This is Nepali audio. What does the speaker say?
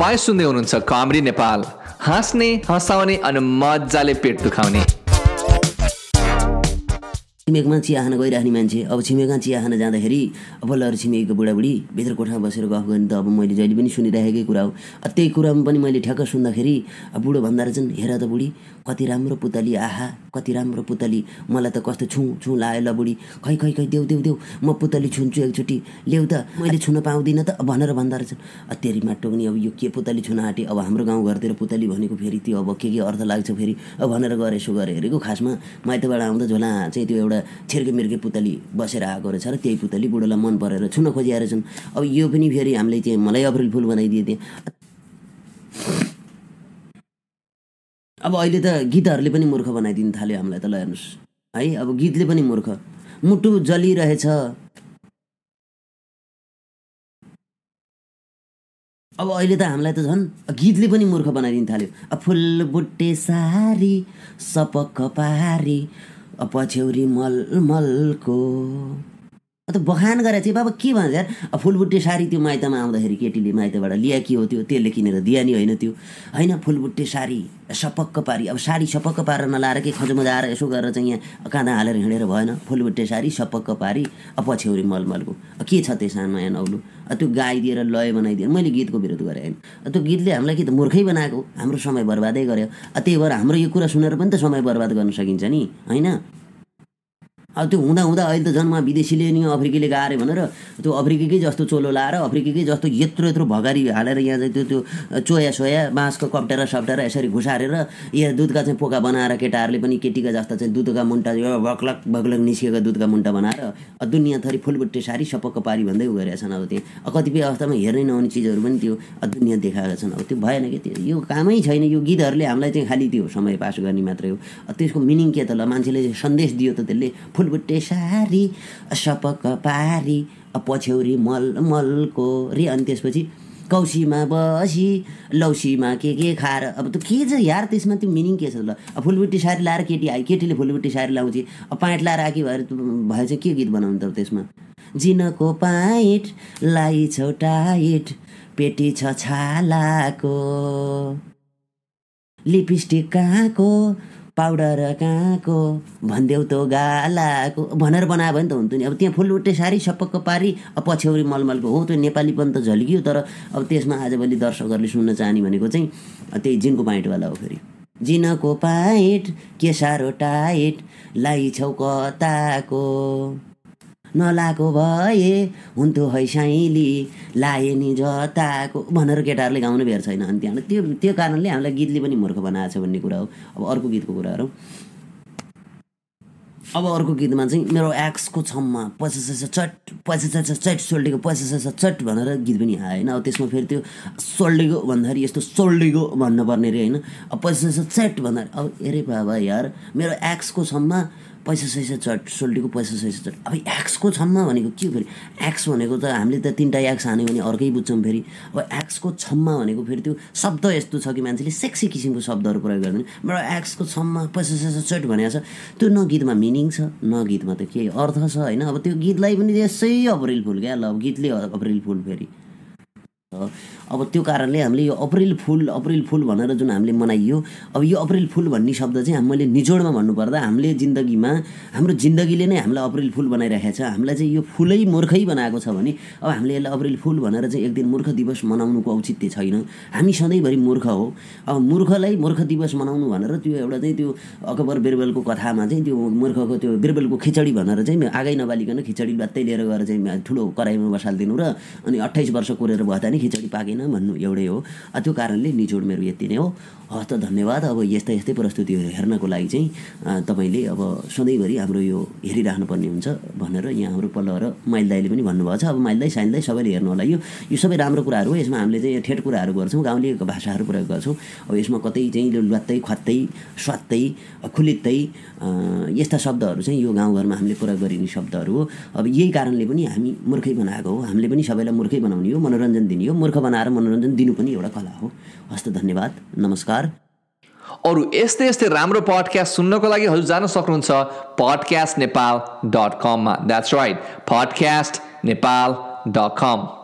तपाईँ सुन्दै हुनुहुन्छ कमेडी नेपाल। हाँस्ने हँसाउने अनि मजाले पेट दुखाउने। छिमेकमा चिया खान गइराख्ने मान्छे। अब छिमेकमा चिया खान जाँदाखेरि अब लहर छिमेकीको बुढाबुढी भित्र कोठामा बसेर गफ गर्ने त अब मैले जहिले पनि सुनिराखेकै कुरा हो। त्यही कुरामा पनि मैले ठ्याक्क सुन्दाखेरि अब बुढो भन्दा रहेछन् हेर त बुढी कति राम्रो पुतली आहा कति राम्रो पुतली। मलाई त कस्तो छु छु लायो ल बुढी। खै खै खै देऊ देऊ देऊ म पुतली छुन्छु एकचोटि। ल्याउ त मैले छुन पाउँदिनँ त भनेर भन्दा रहेछन् तेरिमा टोक्ने अब यो के पुतली छुन आँटे अब हाम्रो गाउँघरतिर पुतली भनेको फेरि त्यो अब के के अर्थ लाग्छ फेरि? अब भनेर गरे यसो गरे हेरेको खासमा। माइतबाट आउँदा झोला चाहिँ त्यो एउटा छिर्के मिर्के पुतली बसेर आएको रहेछ र त्यही पुतली बुढोलाई मन परेर छुन खोजिआएर छन्। अब यो पनि फेरि हामीले चाहिँ मलाई अप्रिल फुल बनाइदिए थिएँ अब अहिले त गीतहरूले पनि मूर्ख बनाइदिनु थाल्यो हामीलाई त ल हेर्नुहोस्। है अब गीतले पनि मूर्ख। मुटु जलिरहेछ। अब अहिले त हामीलाई त झन् गीतले पनि मूर्ख बनाइदिनु थाल्यो। फुल बुट्टे सारी सपक्क पारी पछ्यौरी मल मलको अन्त बखान गरेर चाहिँ बाबा के भन्छ? यार फुलबुट्टे साडी त्यो माइतमा आउँदाखेरि केटीले माइतबाट लिया के हो त्यो? त्यसले किनेर दिया नि होइन त्यो। होइन फुलबुट्टे साडी सपक्क पारी। अब साडी सपक्क पारेर नलाएर के खजमजा आएर यसो गरेर चाहिँ यहाँ काँदा हालेर हिँडेर भएन। फुलबुट्टे साडी सपक्क पारी अब पछ्यौरी मलमलको। के छ त्यसमा नयाँ नौलो त्यो गाइदिएर लय बनाइदिएर मैले गीतको विरोध गरेँ होइन। त्यो गीतले हामीलाई के त मूर्खै बनाएको? हाम्रो समय बर्बादै गर्यो। त्यही भएर हाम्रो यो कुरा सुनेर पनि त समय बर्बाद गर्न सकिन्छ नि। होइन? अब त्यो हुँदा हुँदा अहिले त जन्म विदेशीले नि अफ्रिकीले गाह्रो भनेर त्यो अफ्रिकीकै जस्तो चोलो लाएर अफ्रिकीकै जस्तो यत्रो यत्रो भगारी हालेर यहाँ चाहिँ त्यो त्यो चोया सोया बाँसको कप्टेर सप्टेर यसरी घुसारेर यहाँ दुधका चाहिँ पोका बनाएर केटाहरूले पनि केटीका जस्ता चाहिँ दुधका मुन्टा बक्लक बक्लक निस्किएका दुधका मुन्टा बनाएर दुनियाँथरी फुलबुट्टे सारी सपक्क पारी भन्दै उ गरेका छन् अब त्यहाँ कतिपय अवस्थामा हेर्नै नहुने चिजहरू पनि त्यो दुनियाँ देखाएका छन्। अब त्यो भएन कि त्यो? यो कामै छैन। यो गीतहरूले हामीलाई चाहिँ खालि त्यो समय पास गर्ने मात्रै हो। त्यसको मिनिङ के त ल मान्छेले सन्देश दियो त त्यसले फुलबुट्टे सारी सपक्क पारी पछ्यौरी मल मलको रे अनि त्यसपछि कौसीमा बसी लौसीमा के के खाएर अब त्यो के छ यार त्यसमा त्यो मिनिङ के छ ल? अब फुलबुट्टी सारी लाएर केटी आयो केटीले फुलबुट्टी सारी लाउँछ अब पाइट लाएर आएकी भएर भए चाहिँ के गीत बनाउनु त त्यसमा? जिनको पाइट लाई टाइट पेटी छ छालाको लिपस्टिक कहाँको पाउडर कहाँको? भनिदेऊ त गालाको। भनेर बनायो भने त हुन्थ्यो नि। अब त्यहाँ फुलबुट्टे सारी सपक्क पारी अब पछ्यौरी मलमलको हो। त्यो नेपाली पनि त झल्कियो तर अब त्यसमा आजभोलि दर्शकहरूले सुन्न चाहने भनेको चाहिँ त्यही जिनको पाइँटवाला हो फेरि। जिनको पाइट के साह्रो टाइट लाइ छौ कताको। नलाएको भए हुन्थ्यो है साइली लाए नि जताको भनेर केटाहरूले गाउनु भेट छैन अनि त्यहाँबाट। त्यो त्यो कारणले हामीलाई गीतले पनि मूर्ख बनाएको छ भन्ने कुरा हो। अब अर्को गीतको कुराहरू अब अर्को गीतमा चाहिँ मेरो एक्सको छममा पैसा चट पैसा चट सोल्डेको पैसा चट भनेर गीत पनि आयो होइन? अब त्यसमा फेरि त्यो सोल्डेको भन्दाखेरि यस्तो सोल्डेको भन्नुपर्ने अरे होइन? अब पैसा चट भन्दाखेरि अब अरे बाबा यार मेरो एक्सको छममा पैसा सैसा चट सोल्टीको पैसा सैसा चट अब एक्सको छम्मा भनेको के फेरि? एक्स भनेको त हामीले त तिनवटा एक्स हान्यो भने अर्कै बुझ्छौँ फेरि। अब एक्सको छम्मा भनेको फेरि त्यो शब्द यस्तो छ कि मान्छेले सेक्सी किसिमको शब्दहरू प्रयोग गर्दैन मेरो एक्सको छम्मा पैसा सैसा चट भनेको छ त्यो न गीतमा मिनिङ छ न गीतमा त केही अर्थ छ होइन? अब त्यो गीतलाई पनि यसै अप्रिल फुल क्या ल गीतले अप्रिल फुल फेरि। अब त्यो कारणले हामीले यो अप्रिल फुल अप्रिल फुल भनेर जुन हामीले मनाइयो अब यो अप्रिल फुल भन्ने शब्द चाहिँ मैले निचोडमा भन्नुपर्दा हामीले जिन्दगीमा हाम्रो जिन्दगीले नै हामीलाई अप्रिल फुल बनाइरहेको छ। हामीलाई चाहिँ यो फुलै मूर्खै बनाएको छ भने अब हामीले यसलाई अप्रिल फुल भनेर चाहिँ एक दिन मूर्ख दिवस मनाउनुको औचित्य छैन। हामी सधैँभरि मूर्ख हो। अब मूर्खलाई मूर्ख दिवस मनाउनु भनेर त्यो एउटा चाहिँ त्यो अकबर बिरबलको कथामा चाहिँ त्यो मूर्खको त्यो बिरबलको खिचडी भनेर चाहिँ आगै नबालिकन खिचडी बात्तै लिएर गएर चाहिँ ठुलो कराईमा बसालिदिनु र अनि अट्ठाइस वर्ष कोरेर नि खिचडी पाकेन भन्नु एउटै हो। त्यो कारणले निचोड मेरो यति नै हो। हस्त धन्यवाद। अब यस्तै यस्तै प्रस्तुतिहरू हेर्नको लागि चाहिँ तपाईँले अब सधैँभरि हाम्रो यो हेरिराख्नुपर्ने हुन्छ भनेर यहाँ हाम्रो पल्ल र माइल दाईले पनि भन्नुभएको छ। अब माइल दाई साइल दाई सबैले हेर्नु होला। यो यो सबै राम्रो कुराहरू हो। यसमा हामीले चाहिँ ठेट कुराहरू गर्छौँ। गाउँले भाषाहरू प्रयोग गर्छौँ। अब यसमा कतै चाहिँ ल्वात्तै ख्वात्तै स्वात्तै खुलित्तै यस्ता शब्दहरू चाहिँ यो गाउँघरमा हामीले प्रयोग गरिने शब्दहरू हो। अब यही कारणले पनि हामी मूर्खै बनाएको हो। हामीले पनि सबैलाई मूर्खै बनाउने हो। मनोरञ्जन दिने मूर्ख बनाएर मनोरञ्जन दिनु पनि एउटा कला हो। हस्त धन्यवाद नमस्कार। अरू यस्तै यस्तै राम्रो पडकास्ट सुन्नको लागि हजुर जान सक्नुहुन्छ पडकास्ट नेपाल डट कममा that's right podcast Nepal dot com